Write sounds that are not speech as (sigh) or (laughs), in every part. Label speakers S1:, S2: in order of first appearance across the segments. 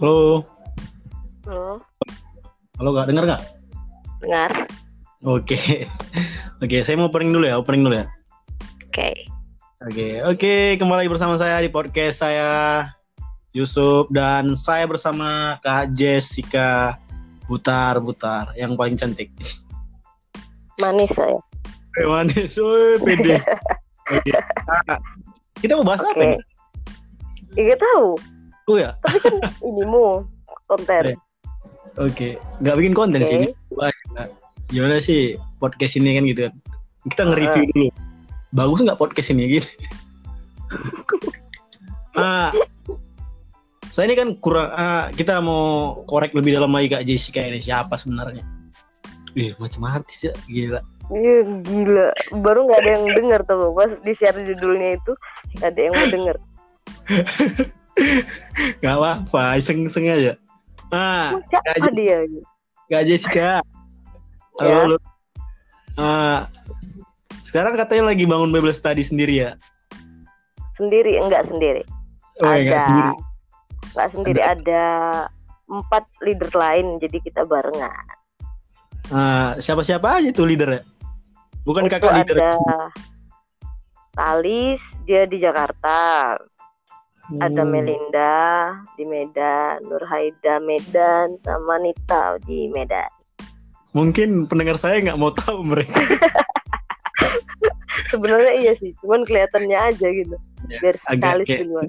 S1: Halo,
S2: Halo,
S1: halo kak, dengar nggak?
S2: dengar?
S1: Oke, oke, saya mau opening dulu ya, opening dulu ya.
S2: Oke.
S1: Oke, oke, kembali bersama saya di podcast saya Yusuf dan saya bersama Kak Jessica Butar Butar yang paling cantik.
S2: Manis saya.
S1: Eh, manis, woi, pede. (laughs) Oke, Nah, kita mau bahas apa
S2: Oke.
S1: nih?
S2: Iya tahu.
S1: Oh ya, (laughs)
S2: Inimu konten.
S1: Iya. oke, nggak bikin konten
S2: Oke.
S1: sini. Wah, gimana sih podcast ini kan gitu kan? Kita nge-review dulu. Bagus nggak podcast ini gitu? (laughs) ah, saya ini kan kurang. ah, kita mau korek lebih dalam lagi kak Jessica ini siapa sebenarnya? Ih, macam artis ya, gila.
S2: Iya gila. Baru nggak ada yang denger tuh pas di share judulnya itu nggak ada yang mau denger. (laughs)
S1: Gak apa-apa, iseng-iseng aja. Ah, Kak
S2: dia?
S1: Kak Jessica. Halo,
S2: Ya.
S1: Ah, sekarang katanya lagi bangun Bible study sendiri ya?
S2: Sendiri enggak sendiri.
S1: Oh, ya, nggak
S2: ada.
S1: sendiri.
S2: Nggak sendiri ada empat leader lain jadi kita barengan.
S1: Ah, siapa-siapa aja tuh leader ya? Bukan
S2: itu
S1: kakak leader.
S2: ada Talis dia di Jakarta. Ada
S1: Hmm.
S2: Melinda di Medan, Nur Haida Medan, sama Nita di Medan.
S1: Mungkin pendengar saya nggak mau tahu mereka. (laughs)
S2: Sebenarnya iya sih, cuman kelihatannya aja gitu.
S1: Ya,
S2: Biar sekali
S1: kayak-
S2: duluan.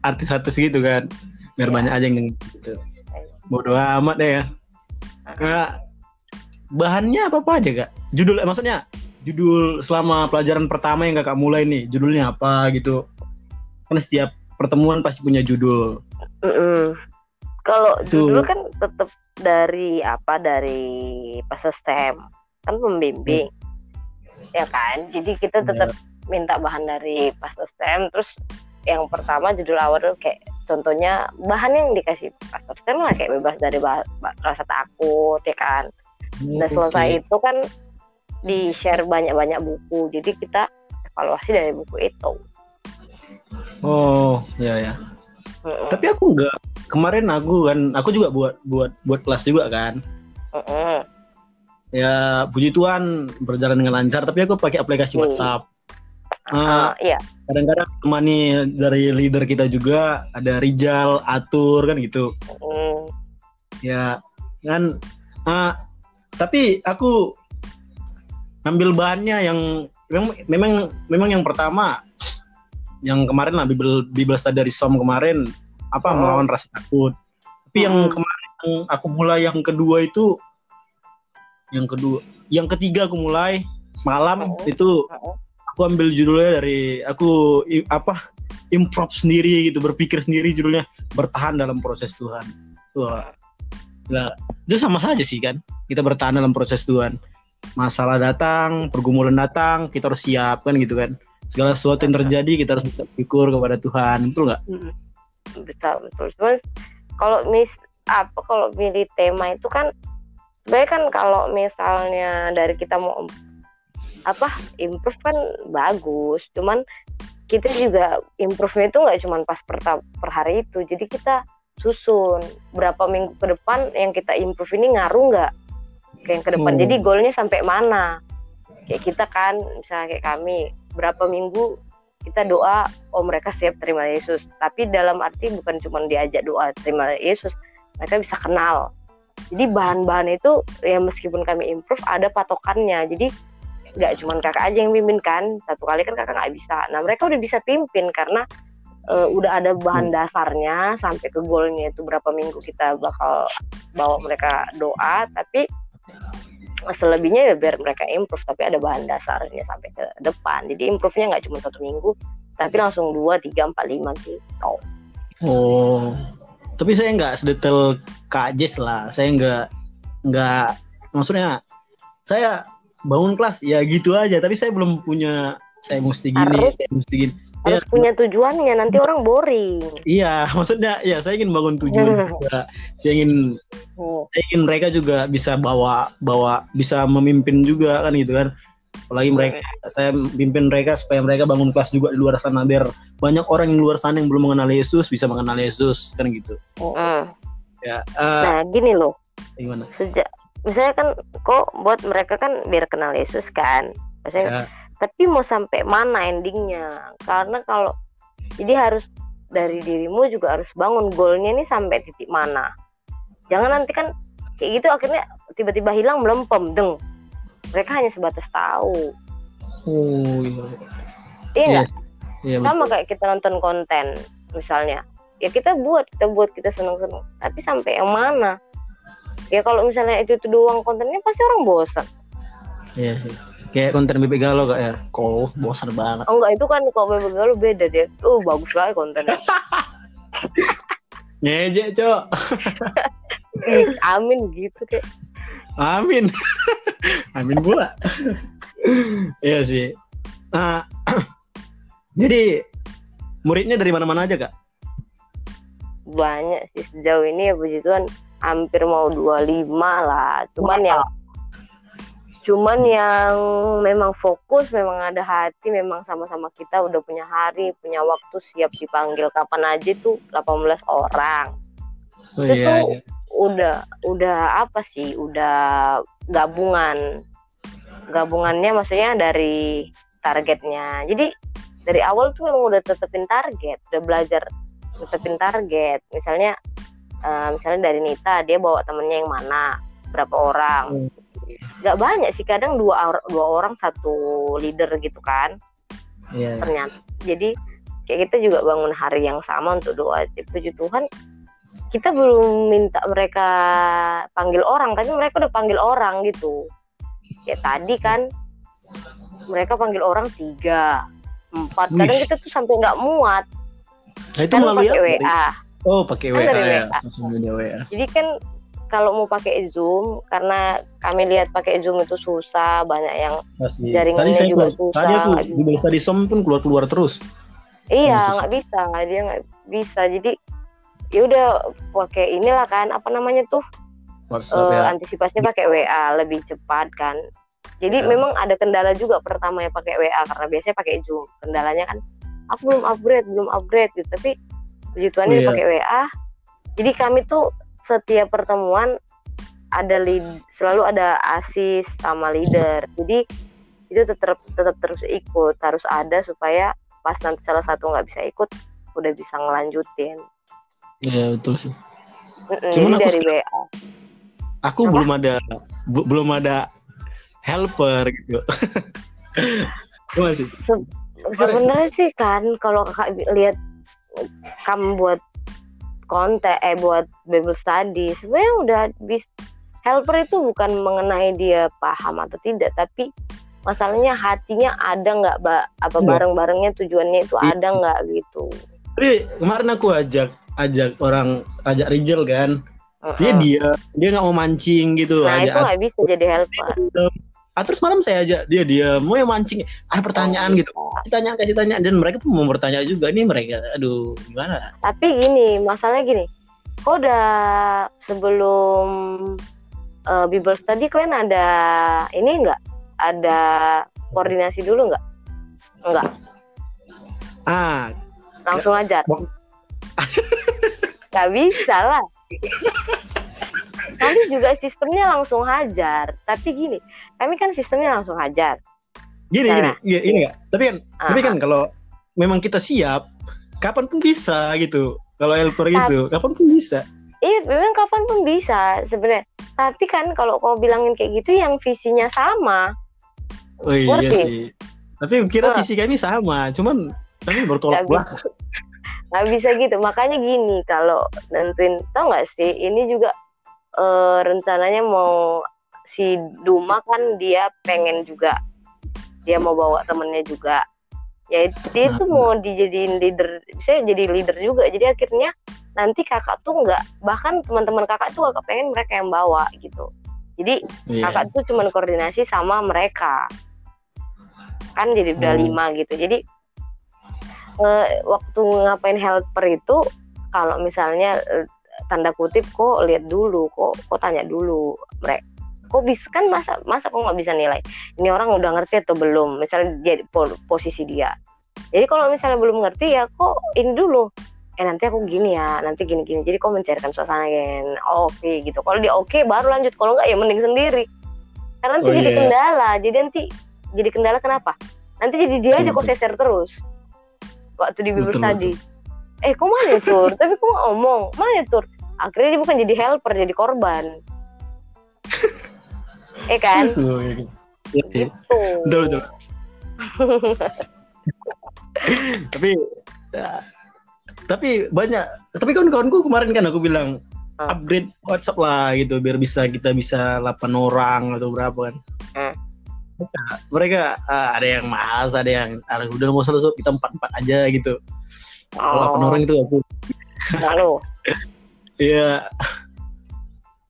S1: Artis-artis gitu kan. Biar
S2: Ya.
S1: banyak aja yang gitu. Bodoh amat deh ya. Nah, bahannya apa apa aja kak? Judul, eh, maksudnya judul selama pelajaran pertama yang kakak mulai nih, judulnya apa gitu? Kan setiap pertemuan pasti punya judul.
S2: Mm-mm. Kalau
S1: Itu-
S2: judul kan tetap dari apa dari pas STEM kan pembimbing, ya kan. Jadi kita tetap minta bahan dari pas STEM. Terus yang pertama judul awal tuh kayak contohnya bahan yang dikasih pas STEM lah kayak bebas dari bah- bah- rasa takut ya kan. Nah selesai itu kan di share banyak-banyak buku. Jadi kita evaluasi dari buku itu.
S1: Oh, ya ya.
S2: Mm-mm.
S1: Tapi aku nggak kemarin aku kan aku juga buat buat buat kelas juga kan.
S2: Mm-mm.
S1: Ya puji Tuhan berjalan dengan lancar. Tapi aku pakai aplikasi
S2: Hmm.
S1: WhatsApp.
S2: Ah,
S1: Ah,
S2: iya.
S1: kadang-kadang temani dari leader kita juga ada Rijal, Atur kan gitu.
S2: Mm.
S1: Ya kan. ah, tapi aku ambil bahannya yang memang memang memang yang pertama yang kemarin lah Bible Bible study dari Som kemarin apa
S2: Oh.
S1: melawan rasa takut. Tapi yang
S2: Hmm.
S1: kemarin yang aku mulai yang kedua itu yang kedua, yang ketiga aku mulai semalam
S2: Oh.
S1: itu
S2: Oh.
S1: aku ambil judulnya dari aku i- apa improv sendiri gitu berpikir sendiri judulnya bertahan dalam proses Tuhan. Wah. Lah, itu sama saja sih kan. Kita bertahan dalam proses Tuhan. Masalah datang, pergumulan datang, kita harus siap kan gitu kan. Segala sesuatu yang terjadi kita harus bersyukur kepada Tuhan. Betul nggak?
S2: Betul betul cuman kalau mis apa kalau milih tema itu kan sebenarnya kan kalau misalnya dari kita mau apa improve kan bagus cuman kita juga improve-nya itu nggak cuman pas per, per hari itu jadi kita susun berapa minggu ke depan yang kita improve ini ngaruh nggak ke yang ke depan
S1: Oh.
S2: jadi goalnya sampai mana kayak kita kan misalnya kayak kami berapa minggu kita doa oh mereka siap terima Yesus. Tapi dalam arti bukan cuma diajak doa terima Yesus mereka bisa kenal. Jadi bahan-bahan itu ya meskipun kami improve ada patokannya. Jadi nggak cuma kakak aja yang pimpin kan satu kali kan kakak nggak bisa. Nah mereka udah bisa pimpin karena eh, udah ada bahan dasarnya sampai ke goalnya itu berapa minggu kita bakal bawa mereka doa. Tapi selebihnya ya biar mereka improve tapi ada bahan dasarnya sampai ke depan jadi improve-nya nggak cuma satu minggu tapi langsung dua tiga empat lima gitu
S1: Oh. Tapi saya nggak sedetail Kak Jess lah. Saya nggak nggak maksudnya saya bangun kelas ya gitu aja. Tapi saya belum punya saya mesti gini,
S2: Harus.
S1: saya mesti gini.
S2: Harus
S1: Ya,
S2: punya tujuannya nanti orang boring
S1: Iya, (laughs) maksudnya ya saya ingin bangun tujuan (laughs) juga. Saya ingin
S2: Hmm.
S1: saya ingin mereka juga bisa bawa bawa bisa memimpin juga kan gitu kan. apalagi mereka saya pimpin mereka supaya mereka bangun kelas juga di luar sana biar banyak orang yang di luar sana yang belum mengenal Yesus bisa mengenal Yesus kan gitu
S2: Mm.
S1: ya eh,
S2: Nah, gini loh.
S1: gimana
S2: Sejak misalnya kan kok buat mereka kan biar kenal Yesus kan. Maksudnya
S1: ya,
S2: tapi mau sampai mana endingnya? Karena kalau jadi harus dari dirimu juga harus bangun goalnya ini sampai titik mana. Jangan nanti kan kayak gitu akhirnya tiba-tiba hilang melempem deng. Mereka hanya sebatas tahu.
S1: Oh iya.
S2: Iya
S1: Yes. Iya,
S2: sama
S1: betul.
S2: kayak kita nonton konten misalnya. Ya kita buat kita buat kita seneng-seneng. Tapi sampai yang mana? Ya kalau misalnya itu itu doang kontennya pasti orang bosan
S1: Iya sih. Kayak konten Bebek Galau kak ya. Kok bosan banget.
S2: oh enggak itu kan kok bebek galau beda deh oh bagus sekali kontennya (laughs)
S1: Ngejek, Cok. (laughs)
S2: Amin gitu deh
S1: Amin. (laughs) Amin pula. Iya sih. Nah, (clears throat) jadi muridnya dari mana-mana aja, Kak?
S2: banyak sih sejauh ini ya puji Tuhan hampir mau 25 lah cuman yang cuman yang memang fokus memang ada hati memang sama-sama kita udah punya hari punya waktu siap dipanggil kapan aja tuh 18 orang.
S1: Oh
S2: Itu
S1: iya,
S2: tuh-
S1: iya.
S2: udah udah apa sih udah gabungan. Gabungannya maksudnya dari targetnya. Jadi dari awal tuh emang udah tetepin target udah belajar tetepin target. Misalnya eh, misalnya dari Nita dia bawa temennya yang mana berapa orang nggak banyak sih kadang dua or- dua orang satu leader gitu kan
S1: Iya, iya.
S2: ternyata jadi kayak kita juga bangun hari yang sama untuk doa puji Tuhan kita belum minta mereka panggil orang tapi mereka udah panggil orang gitu kayak tadi kan mereka panggil orang tiga empat kadang
S1: Wih.
S2: kita tuh sampai nggak muat
S1: Nah, itu
S2: kan
S1: melalui
S2: pakai
S1: apa?
S2: WA
S1: Oh, pakai
S2: Kan
S1: WA ya.
S2: WA.
S1: WA.
S2: jadi kan kalau mau pakai zoom karena kami lihat pakai zoom itu susah banyak yang
S1: Masih.
S2: Jaringannya
S1: tadi saya
S2: juga
S1: keluar-
S2: susah,
S1: Tadi aku di di Som pun keluar-keluar terus.
S2: iya nggak bisa nggak dia nggak bisa jadi ya udah pakai inilah kan apa namanya tuh
S1: WhatsApp
S2: eh,
S1: ya.
S2: antisipasinya pakai WA lebih cepat kan. Jadi
S1: Ya.
S2: memang ada kendala juga pertama yang pakai WA karena biasanya pakai Zoom. Kendalanya kan aku belum upgrade, belum upgrade gitu. Tapi puji Tuhan ini
S1: Iya.
S2: pakai WA. Jadi kami tuh setiap pertemuan ada lead, selalu ada asis sama leader. Jadi itu tetap tetap terus ikut, harus ada supaya pas nanti salah satu nggak bisa ikut udah bisa ngelanjutin.
S1: Iya, betul sih.
S2: Mm-mm,
S1: Cuman aku
S2: dari WA.
S1: Aku
S2: Apa?
S1: belum ada bu- belum ada helper gitu. (laughs)
S2: Se- sebenarnya sih kan kalau kakak lihat kamu buat konten eh buat Bible study sebenarnya udah bis helper itu bukan mengenai dia paham atau tidak tapi masalahnya hatinya ada nggak ba- apa
S1: Iya.
S2: bareng-barengnya tujuannya itu
S1: Iya.
S2: ada nggak gitu
S1: Tapi kemarin aku ajak ajak orang ajak Rijel kan. Dia
S2: Mm-mm.
S1: dia dia nggak mau mancing gitu.
S2: nah
S1: ajak
S2: itu nggak bisa jadi helper
S1: Ah, terus malam saya ajak dia dia mau yang mancing ada pertanyaan gitu. Kasih tanya kasih tanya dan mereka pun mau bertanya juga. Nih mereka aduh gimana?
S2: Tapi gini masalahnya gini. Kok udah sebelum uh, Bible study kalian ada ini enggak ada koordinasi dulu nggak? Enggak
S1: ah.
S2: Langsung ajar (laughs) nggak. Bisa lah. (laughs) Kami juga sistemnya langsung hajar. Tapi gini kami kan sistemnya langsung hajar
S1: gini gini
S2: Cara.
S1: iya, ini enggak tapi kan tapi
S2: Ah,
S1: kan kalau memang kita siap kapan pun bisa gitu kalau helper gitu kapan pun bisa
S2: Iya, memang kapan pun bisa sebenarnya. Tapi kan kalau kau bilangin kayak gitu, yang visinya sama.
S1: oh iya sih tapi kira
S2: Wah.
S1: visi kami sama cuman kami bertolak belakang
S2: Nggak bisa gitu. Makanya gini, kalau nentuin, tau nggak sih? Ini juga eh, rencananya mau si Duma kan dia pengen juga, dia mau bawa temennya juga. Ya dia tuh mau dijadiin leader, bisa jadi leader juga. Jadi akhirnya nanti kakak tuh nggak, bahkan teman-teman kakak tuh agak pengen mereka yang bawa gitu. Jadi
S1: Iya.
S2: kakak tuh cuman koordinasi sama mereka kan jadi udah
S1: Hmm.
S2: lima gitu jadi eh, waktu ngapain helper itu kalau misalnya eh, tanda kutip kok lihat dulu kok kok tanya dulu mereka kok bisa? Kan masa masa kok nggak bisa nilai? Ini orang udah ngerti atau belum? Misalnya jadi posisi dia. Jadi kalau misalnya belum ngerti ya kok ini dulu. Eh nanti aku gini ya nanti gini gini jadi kok mencairkan suasana kan oh, oke okay, gitu. Kalau dia oke okay, baru lanjut. Kalau nggak ya mending sendiri. Karena nanti oh, jadi yeah. kendala. Jadi nanti jadi kendala kenapa? Nanti jadi dia aja kok seser terus. Waktu di bibir tadi. Eh kok mana tur? Tapi kok ngomong? Mana tur? Akhirnya dia bukan jadi helper jadi korban eh kan (laughs) oh, iya.
S1: Iya, iya. gitu betul betul (laughs) tapi ya, tapi banyak tapi kawan-kawanku kemarin kan aku bilang hmm. upgrade WhatsApp lah gitu biar bisa kita bisa 8 orang atau berapa kan hmm. mereka uh, ada yang malas ada yang ada udah mau selesai kita empat empat aja gitu kalau oh. 8 orang itu aku
S2: lalu (laughs)
S1: iya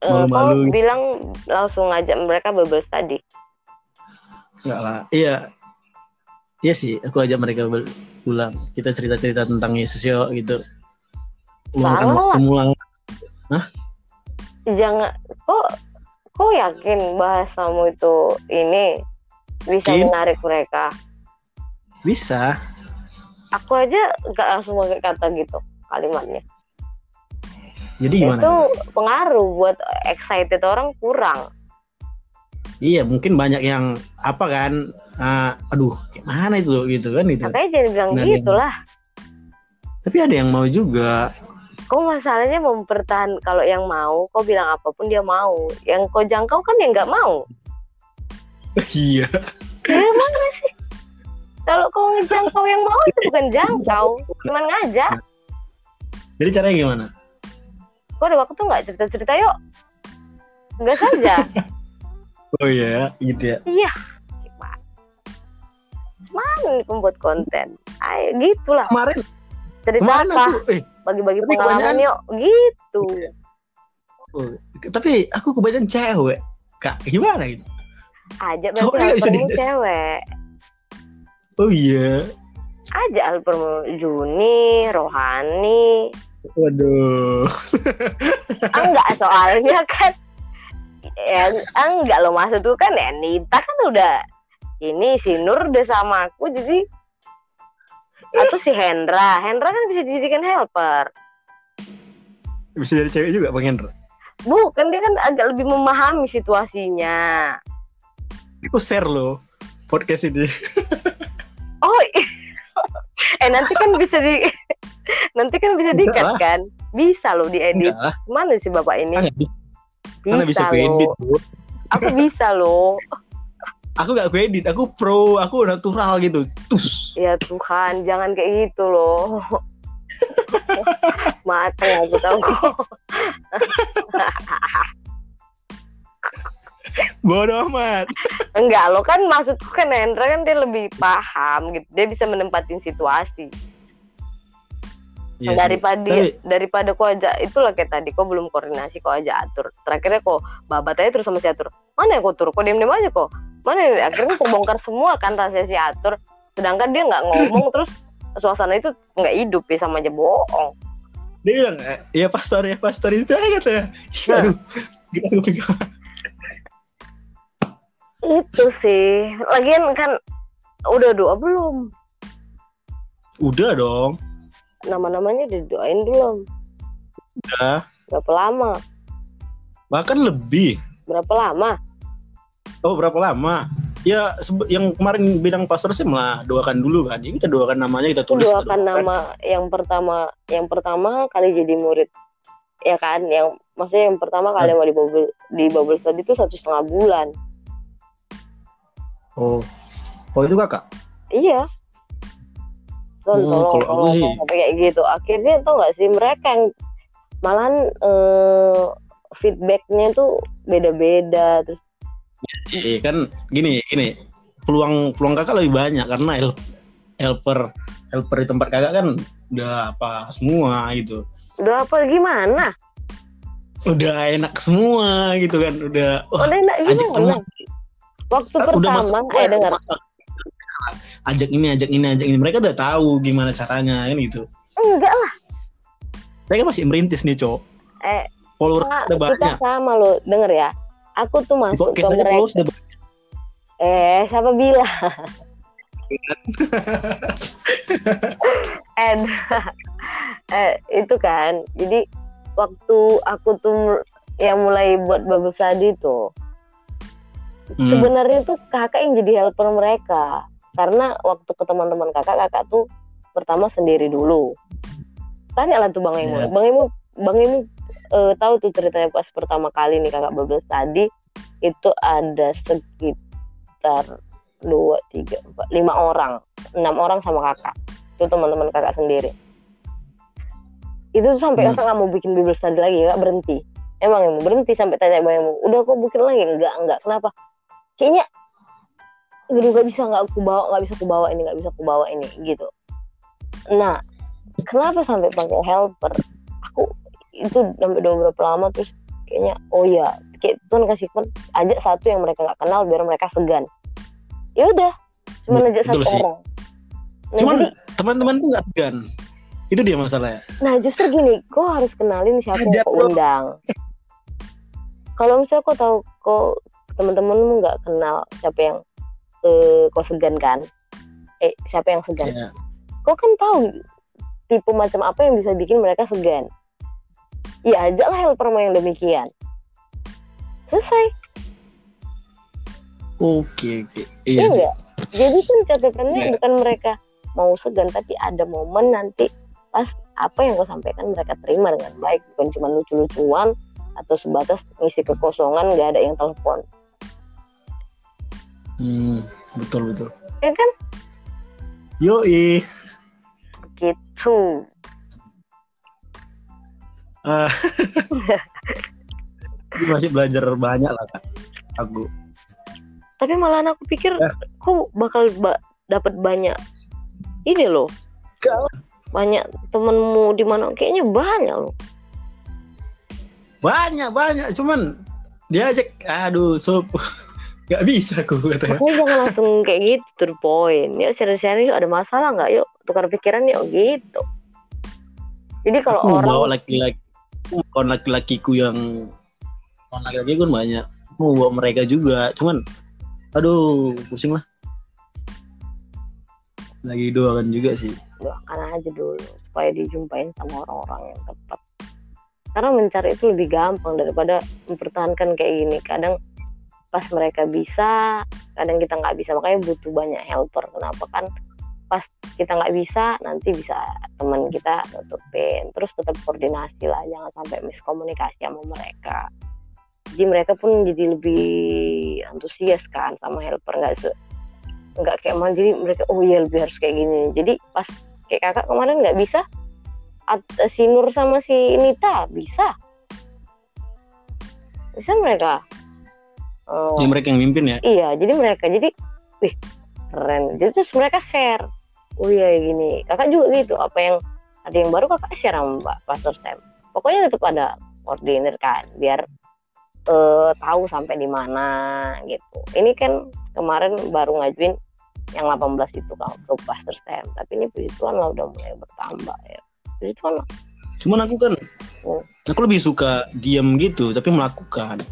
S2: uh, kau bilang langsung ngajak mereka bubble study
S1: enggak lah iya. Iya sih aku ajak mereka pulang. Kita cerita cerita tentang Yesus yo gitu.
S2: Luangkan waktu mulang Hah? jangan kok kok yakin bahasamu itu ini bisa Yakin? menarik mereka?
S1: Bisa.
S2: Aku aja nggak langsung pakai kata gitu kalimatnya
S1: jadi gimana?
S2: Itu pengaruh buat excited orang kurang.
S1: Iya, mungkin banyak yang apa kan? Uh, aduh, gimana itu gitu kan itu.
S2: Makanya jangan bilang nah, gitu lah.
S1: Tapi ada yang mau juga.
S2: Kok masalahnya mempertahan kalau yang mau, kau bilang apa pun dia mau. Yang kau jangkau kan yang nggak mau. (laughs)
S1: iya.
S2: Ya mana sih? Kalau kau ngejangkau yang mau itu bukan jangkau, cuman ngajak.
S1: Jadi caranya gimana?
S2: Kok ada waktu nggak cerita cerita yuk. Nggak saja. (laughs)
S1: Oh iya gitu ya?
S2: Iya. Mana nih pembuat konten? Ayo gitulah.
S1: Kemarin
S2: cerita
S1: kemarin
S2: apa? eh, bagi-bagi pengalaman kebanyakan... yuk. Gitu.
S1: Oh, tapi aku kebanyakan cewek. Kak gimana gitu?
S2: Aja berarti bisa cewek.
S1: Oh iya.
S2: Aja Alpermu Juni Rohani
S1: Waduh.
S2: enggak soalnya kan ya enggak lo maksud tuh kan ya Nita kan udah ini si Nur udah sama aku jadi atau si Hendra. Hendra kan bisa dijadikan helper.
S1: Bisa jadi cewek juga Bang Hendra?
S2: Bukan dia kan agak lebih memahami situasinya.
S1: Aku share lo podcast ini.
S2: Oh (laughs) eh nanti kan bisa di Nanti kan bisa dikat kan? Bisa loh diedit. Mana sih bapak ini?
S1: Mana bisa, bisa loh.
S2: Aku bisa loh.
S1: Aku gak edit, aku pro, aku natural gitu. Tus.
S2: Ya Tuhan, jangan kayak gitu loh. Mateng aku tahu
S1: Bodoh amat.
S2: Enggak, lo kan maksudku kan Hendra kan dia lebih paham gitu. Dia bisa menempatin situasi. Iya daripada Tapi... daripada kau aja itulah kayak tadi kau belum koordinasi kau aja atur. Terakhirnya kok babat aja terus sama si atur. Mana ya kau tur kau diem diem aja kok mana ya? akhirnya kau bongkar semua kan rahasia si atur. Sedangkan dia nggak ngomong (laughs) terus suasana itu nggak hidup ya sama aja bohong.
S1: Dia bilang ya pastor ya pastor itu aja katanya nah. aduh
S2: itu sih. Lagian kan udah doa belum?
S1: Udah dong
S2: nama-namanya didoain belum?
S1: Udah.
S2: Berapa lama?
S1: Bahkan lebih.
S2: Berapa lama?
S1: Oh, berapa lama? Ya, yang kemarin bidang pastor sih malah doakan dulu kan. Ini kita doakan namanya, kita tulis.
S2: Doakan nama yang pertama, yang pertama kali jadi murid. Ya kan, yang maksudnya yang pertama kali mau di bubble di bubble study itu satu setengah bulan.
S1: Oh, oh itu kakak?
S2: Iya tolong tolong tolong sampai kayak gitu. Akhirnya tau gak sih mereka yang malahan uh, feedbacknya tuh beda-beda terus
S1: iya kan gini gini. Peluang peluang kakak lebih banyak karena helper helper di tempat kakak kan udah apa semua gitu.
S2: Udah apa gimana?
S1: Udah enak semua gitu kan udah
S2: udah enak gimana? waktu pertama eh dengar
S1: ajak ini ajak ini ajak ini. Mereka udah tahu gimana caranya kan gitu.
S2: Enggak lah.
S1: Saya kan masih merintis nih cowok
S2: eh
S1: follower ada banyak
S2: kita sama lo denger ya. Aku tuh masuk ke mereka eh siapa bilang? (laughs) And (laughs) eh, itu kan. Jadi waktu aku tuh yang mulai buat bubble study tuh
S1: Hmm.
S2: sebenarnya tuh kakak yang jadi helper mereka karena waktu ke teman-teman kakak kakak tuh pertama sendiri dulu. Tanya lah tuh bang Emu.
S1: Iya.
S2: bang Emu bang Emu eh, tahu tuh ceritanya pas pertama kali nih kakak bubble study itu ada sekitar dua tiga empat lima orang. Enam orang sama kakak. Itu teman-teman kakak sendiri. Itu tuh sampai
S1: Hmm.
S2: kakak nggak mau bikin bubble study lagi kakak berhenti. Emang Emu berhenti sampai tanya bang Emu. Udah kok bikin lagi? Enggak enggak. Kenapa? Kayaknya aduh nggak bisa nggak aku bawa nggak bisa aku bawa ini nggak bisa aku bawa ini gitu nah kenapa sampai pakai helper aku itu sampai udah berapa lama terus kayaknya oh ya kayak Tuhan kasih pun ajak satu yang mereka nggak kenal biar mereka segan ya udah cuma ajak satu
S1: sih.
S2: orang nah,
S1: Cuman teman-teman tuh nggak segan. Itu dia masalahnya.
S2: Nah justru gini, kau harus kenalin siapa yang kau undang. Kalau misalnya kau tahu kau teman-temanmu nggak kenal siapa yang eh, kau segan kan, eh siapa yang segan,
S1: Ya.
S2: kau kan tahu tipe macam apa yang bisa bikin mereka segan. Ya ajaklah helpermu yang demikian. Selesai.
S1: Oke oke.
S2: Iya
S1: Iya?
S2: Jadi kan catatannya
S1: Iya.
S2: bukan mereka mau segan, tapi ada momen nanti pas apa yang kau sampaikan mereka terima dengan baik, bukan cuma lucu-lucuan atau sebatas ngisi kekosongan nggak ada yang telepon.
S1: Hmm, betul betul.
S2: Ya kan?
S1: Yo
S2: Gitu.
S1: Ah. (laughs) masih belajar banyak lah kak. Aku.
S2: Tapi malah aku pikir
S1: Ya.
S2: kok bakal ba- dapat banyak ini loh.
S1: Enggak
S2: Banyak temenmu di mana kayaknya banyak loh.
S1: Banyak banyak. Cuman diajak. Aduh sob. (laughs) Gak bisa aku katanya.
S2: Makanya jangan langsung kayak gitu to the point. Yuk yuk ada masalah nggak? Yuk tukar pikiran yuk gitu. Jadi kalau
S1: Aku
S2: orang
S1: bawa laki-laki. Kawan laki-lakiku yang kawan laki-laki kan banyak. Mau bawa mereka juga. Cuman aduh pusing lah. Lagi doakan juga sih.
S2: doakan aja dulu supaya dijumpain sama orang-orang yang tepat. Karena mencari itu lebih gampang daripada mempertahankan kayak gini. Kadang pas mereka bisa, kadang kita nggak bisa. Makanya butuh banyak helper. Kenapa kan? Pas kita nggak bisa, nanti bisa teman kita nutupin. Terus tetap koordinasi lah, jangan sampai miskomunikasi sama mereka. Jadi mereka pun jadi lebih antusias kan sama helper nggak se nggak kayak mal jadi mereka oh iya lebih harus kayak gini jadi pas kayak kakak kemarin nggak bisa At- si Nur sama si Nita bisa bisa mereka Oh,
S1: Yang mereka yang mimpin ya.
S2: iya jadi mereka jadi wih keren. Jadi terus mereka share. Oh iya gini. Kakak juga gitu apa yang ada yang baru kakak share sama mbak Pastor Sam pokoknya tetap ada koordinir kan biar eh, tahu sampai di mana gitu. Ini kan kemarin baru ngajuin yang 18 itu kan ke Pastor Sam tapi ini puji Tuhan lah udah mulai bertambah ya. Puji Tuhan lah.
S1: Cuman aku kan
S2: Oh.
S1: aku lebih suka diam gitu tapi melakukan.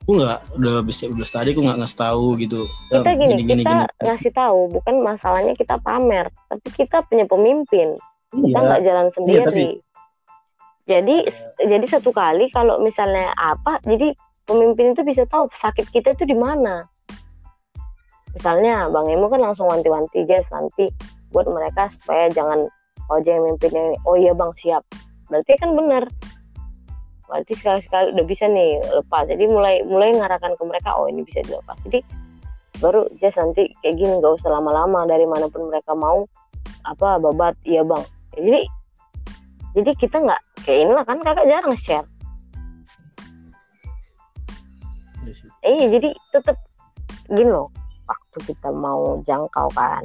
S1: Aku nggak udah bisa udah tadi aku nggak ngasih tahu gitu.
S2: kita
S1: Ya,
S2: gini, kita ngasih tahu bukan masalahnya kita pamer tapi kita punya pemimpin kita
S1: Iya.
S2: nggak jalan sendiri.
S1: tapi-
S2: Jadi jadi satu kali kalau misalnya apa, jadi pemimpin itu bisa tahu sakit kita itu di mana. Misalnya Bang Emo kan langsung wanti-wanti guys nanti buat mereka supaya jangan oh jangan mimpin yang ini. Oh iya Bang siap. Berarti kan benar. Berarti sekali-sekali udah bisa nih lepas. Jadi mulai mulai ngarahkan ke mereka oh ini bisa dilepas. Jadi baru just nanti kayak gini nggak usah lama-lama dari mana pun mereka mau apa babat. Iya bang. Jadi jadi kita nggak kayak inilah kan kakak jarang share.
S1: Iya
S2: eh jadi tetap gini loh waktu kita mau jangkau kan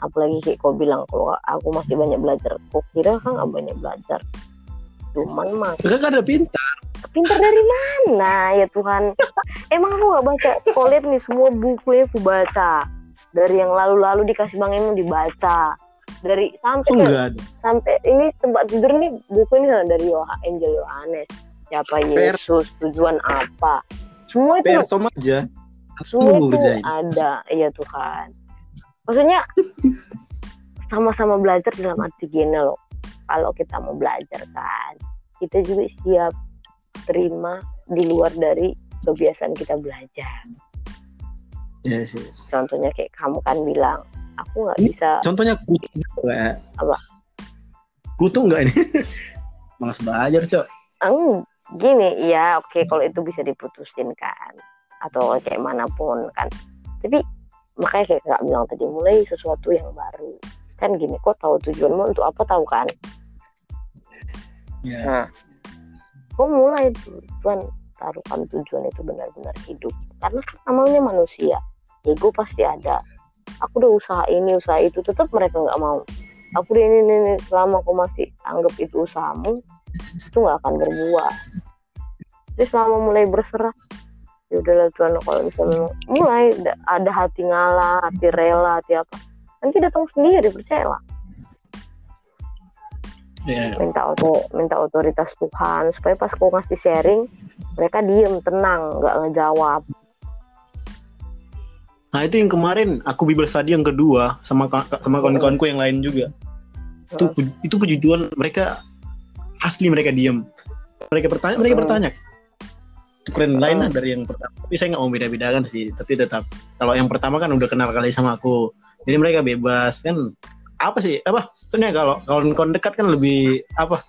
S2: apalagi kayak kau bilang kalau aku masih banyak belajar kok kira kan nggak banyak belajar cuman mah
S1: Kakak ada pintar.
S2: pinter dari mana? Ya Tuhan. (laughs) Emang aku nggak baca kau lihat nih semua buku yang aku baca. Dari yang lalu-lalu dikasih bang Emu dibaca. Dari sampai
S1: Aku
S2: ke- sampai ini tempat tidur nih buku ini dari Yoha, Angel Yohanes siapa Yesus tujuan apa? Semua itu
S1: persom aja.
S2: Semua itu
S1: Zain.
S2: ada. Iya Tuhan. Maksudnya (laughs) sama-sama belajar dalam arti gini loh kalau kita mau belajar kan. Kita juga siap terima di luar dari kebiasaan kita belajar.
S1: Yes, yes.
S2: contohnya kayak kamu kan bilang aku nggak bisa
S1: contohnya kutu enggak
S2: Apa?
S1: kutu enggak ini? (laughs) Malas belajar cok.
S2: Eng, gini ya oke kalau itu bisa diputusin kan atau kayak mana pun kan. Tapi makanya kayak kak bilang tadi mulai sesuatu yang baru. Kan gini kok tahu tujuanmu untuk apa tahu kan
S1: ya.
S2: Nah, kok mulai tuh Tuhan taruhkan tujuan itu benar-benar hidup. Karena kan namanya manusia ego pasti ada. Aku udah usaha ini usaha itu tetap mereka nggak mau. Aku udah ini, ini, ini selama aku masih anggap itu usahamu itu nggak akan berbuah. Jadi selama mulai berserah ya udahlah Tuhan kalau misalnya mulai da- ada hati ngalah hati rela hati apa nanti datang sendiri percayalah
S1: ya
S2: minta auto minta otoritas Tuhan. Supaya pas kau ngasih sharing mereka diem tenang nggak ngejawab.
S1: Nah itu yang kemarin aku Bible study yang kedua sama sama kawan-kawanku yang lain juga. Itu pu- itu puji Tuhan mereka asli mereka diem. Mereka bertanya mereka
S2: Hmm.
S1: bertanya. Itu keren lain lah dari yang pertama. Tapi saya nggak mau beda-bedakan sih tapi tetap. Kalau yang pertama kan udah kenal kali sama aku. Jadi mereka bebas kan apa sih apa? Sebenarnya kalau kawan-kawan dekat kan lebih apa?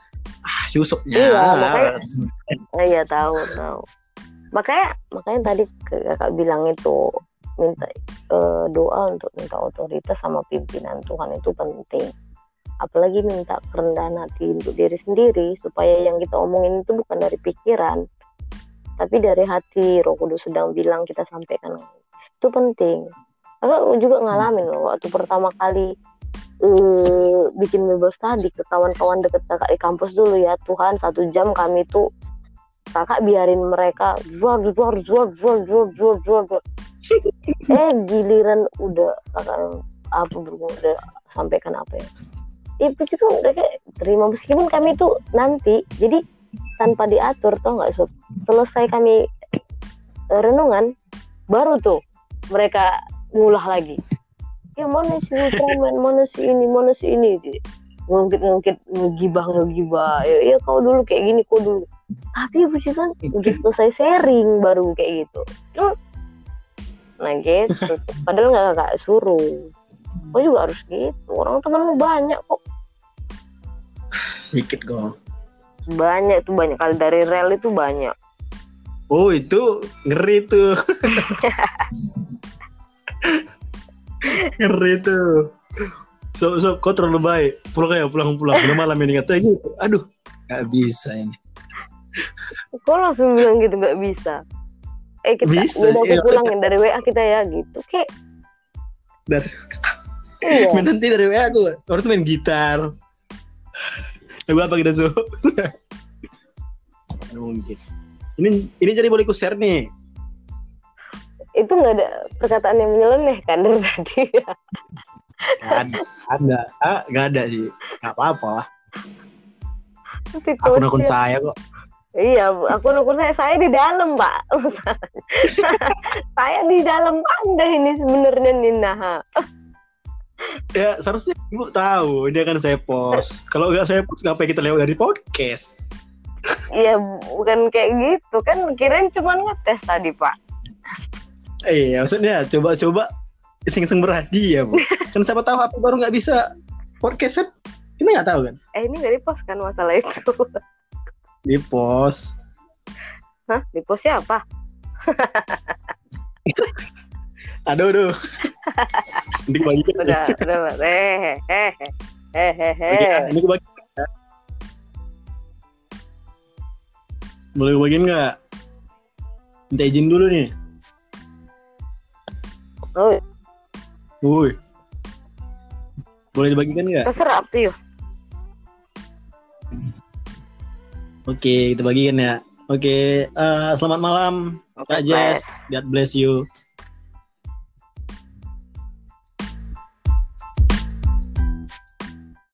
S1: Ah susuknya
S2: Iya, makanya- Nah, iya tahu tahu. Makanya makanya tadi kakak bilang itu minta eh, doa untuk minta otoritas sama pimpinan Tuhan itu penting. Apalagi minta kerendahan hati untuk diri sendiri supaya yang kita omongin itu bukan dari pikiran tapi dari hati. Roh Kudus sedang bilang kita sampaikan. Itu penting. Kakak juga ngalamin loh waktu pertama kali uh, bikin Bible study ke kawan-kawan deket kakak di kampus dulu ya. Tuhan satu jam kami tuh kakak biarin mereka jual jual jual jual jual jual jual eh giliran udah kakak apa berhubung udah sampaikan apa ya. ya itu itu mereka terima meskipun kami itu nanti jadi tanpa diatur tau nggak sob? Selesai kami eh, renungan baru tuh mereka ngulah lagi ya mana si Ultraman mana si ini mana si ini. Ngungkit ngungkit ngegibah ngegibah. Ya, ya kau dulu kayak gini kau dulu. Tapi puji kan udah selesai sharing baru kayak gitu. Cuma, nah gitu. Padahal nggak kakak suruh. Kau juga harus gitu. Orang temanmu banyak kok.
S1: Sedikit kok.
S2: Banyak tuh banyak. Kali dari rel itu banyak.
S1: Oh itu ngeri tuh (laughs) ngeri tuh so so kau terlalu baik. Pulang ya pulang pulang. Udah malam ini kata gitu aduh nggak bisa ini.
S2: Kok langsung bilang gitu nggak bisa. Eh kita
S1: Bisa,
S2: udah
S1: iya.
S2: aku pulangin dari WA kita ya gitu kayak (laughs)
S1: Dari-
S2: iya.
S1: Main nanti dari WA aku. Orang tuh main gitar. Lagu apa kita so mungkin ini ini jadi boleh ku share nih
S2: itu nggak ada perkataan yang menyeleneh kan dari (laughs) tadi.
S1: Nggak ada. Ada. Ah, nggak ada sih. Nggak apa-apa lah. Akun-akun saya kok.
S2: Iya, akun akun saya. Saya di dalam, Pak. (laughs) saya di dalam Anda ini sebenarnya Nina.
S1: ya seharusnya ibu tahu. Dia kan saya post. Kalau nggak saya post ngapain kita lewat dari podcast?
S2: Iya, bukan kayak gitu. Kan. Kirain cuma ngetes tadi, Pak.
S1: Eh, iya maksudnya coba-coba iseng-iseng berhadiah bu (laughs) kan siapa tahu apa baru nggak bisa podcast kan kita nggak tahu kan
S2: Eh, ini nggak di post kan masalah itu. (laughs)
S1: di post
S2: Hah? Di post siapa? (laughs)
S1: aduh aduh kebagian
S2: Udah, udah. Eh, eh, eh, eh, eh, eh.
S1: ini kebagian ya. boleh kebagian nggak minta izin dulu nih
S2: Oh,
S1: Woi. Boleh dibagikan nggak?
S2: terserah you.
S1: Oke, kita bagikan ya. Oke, eh, selamat malam,
S2: Oke,
S1: Kak Jess. God bless you.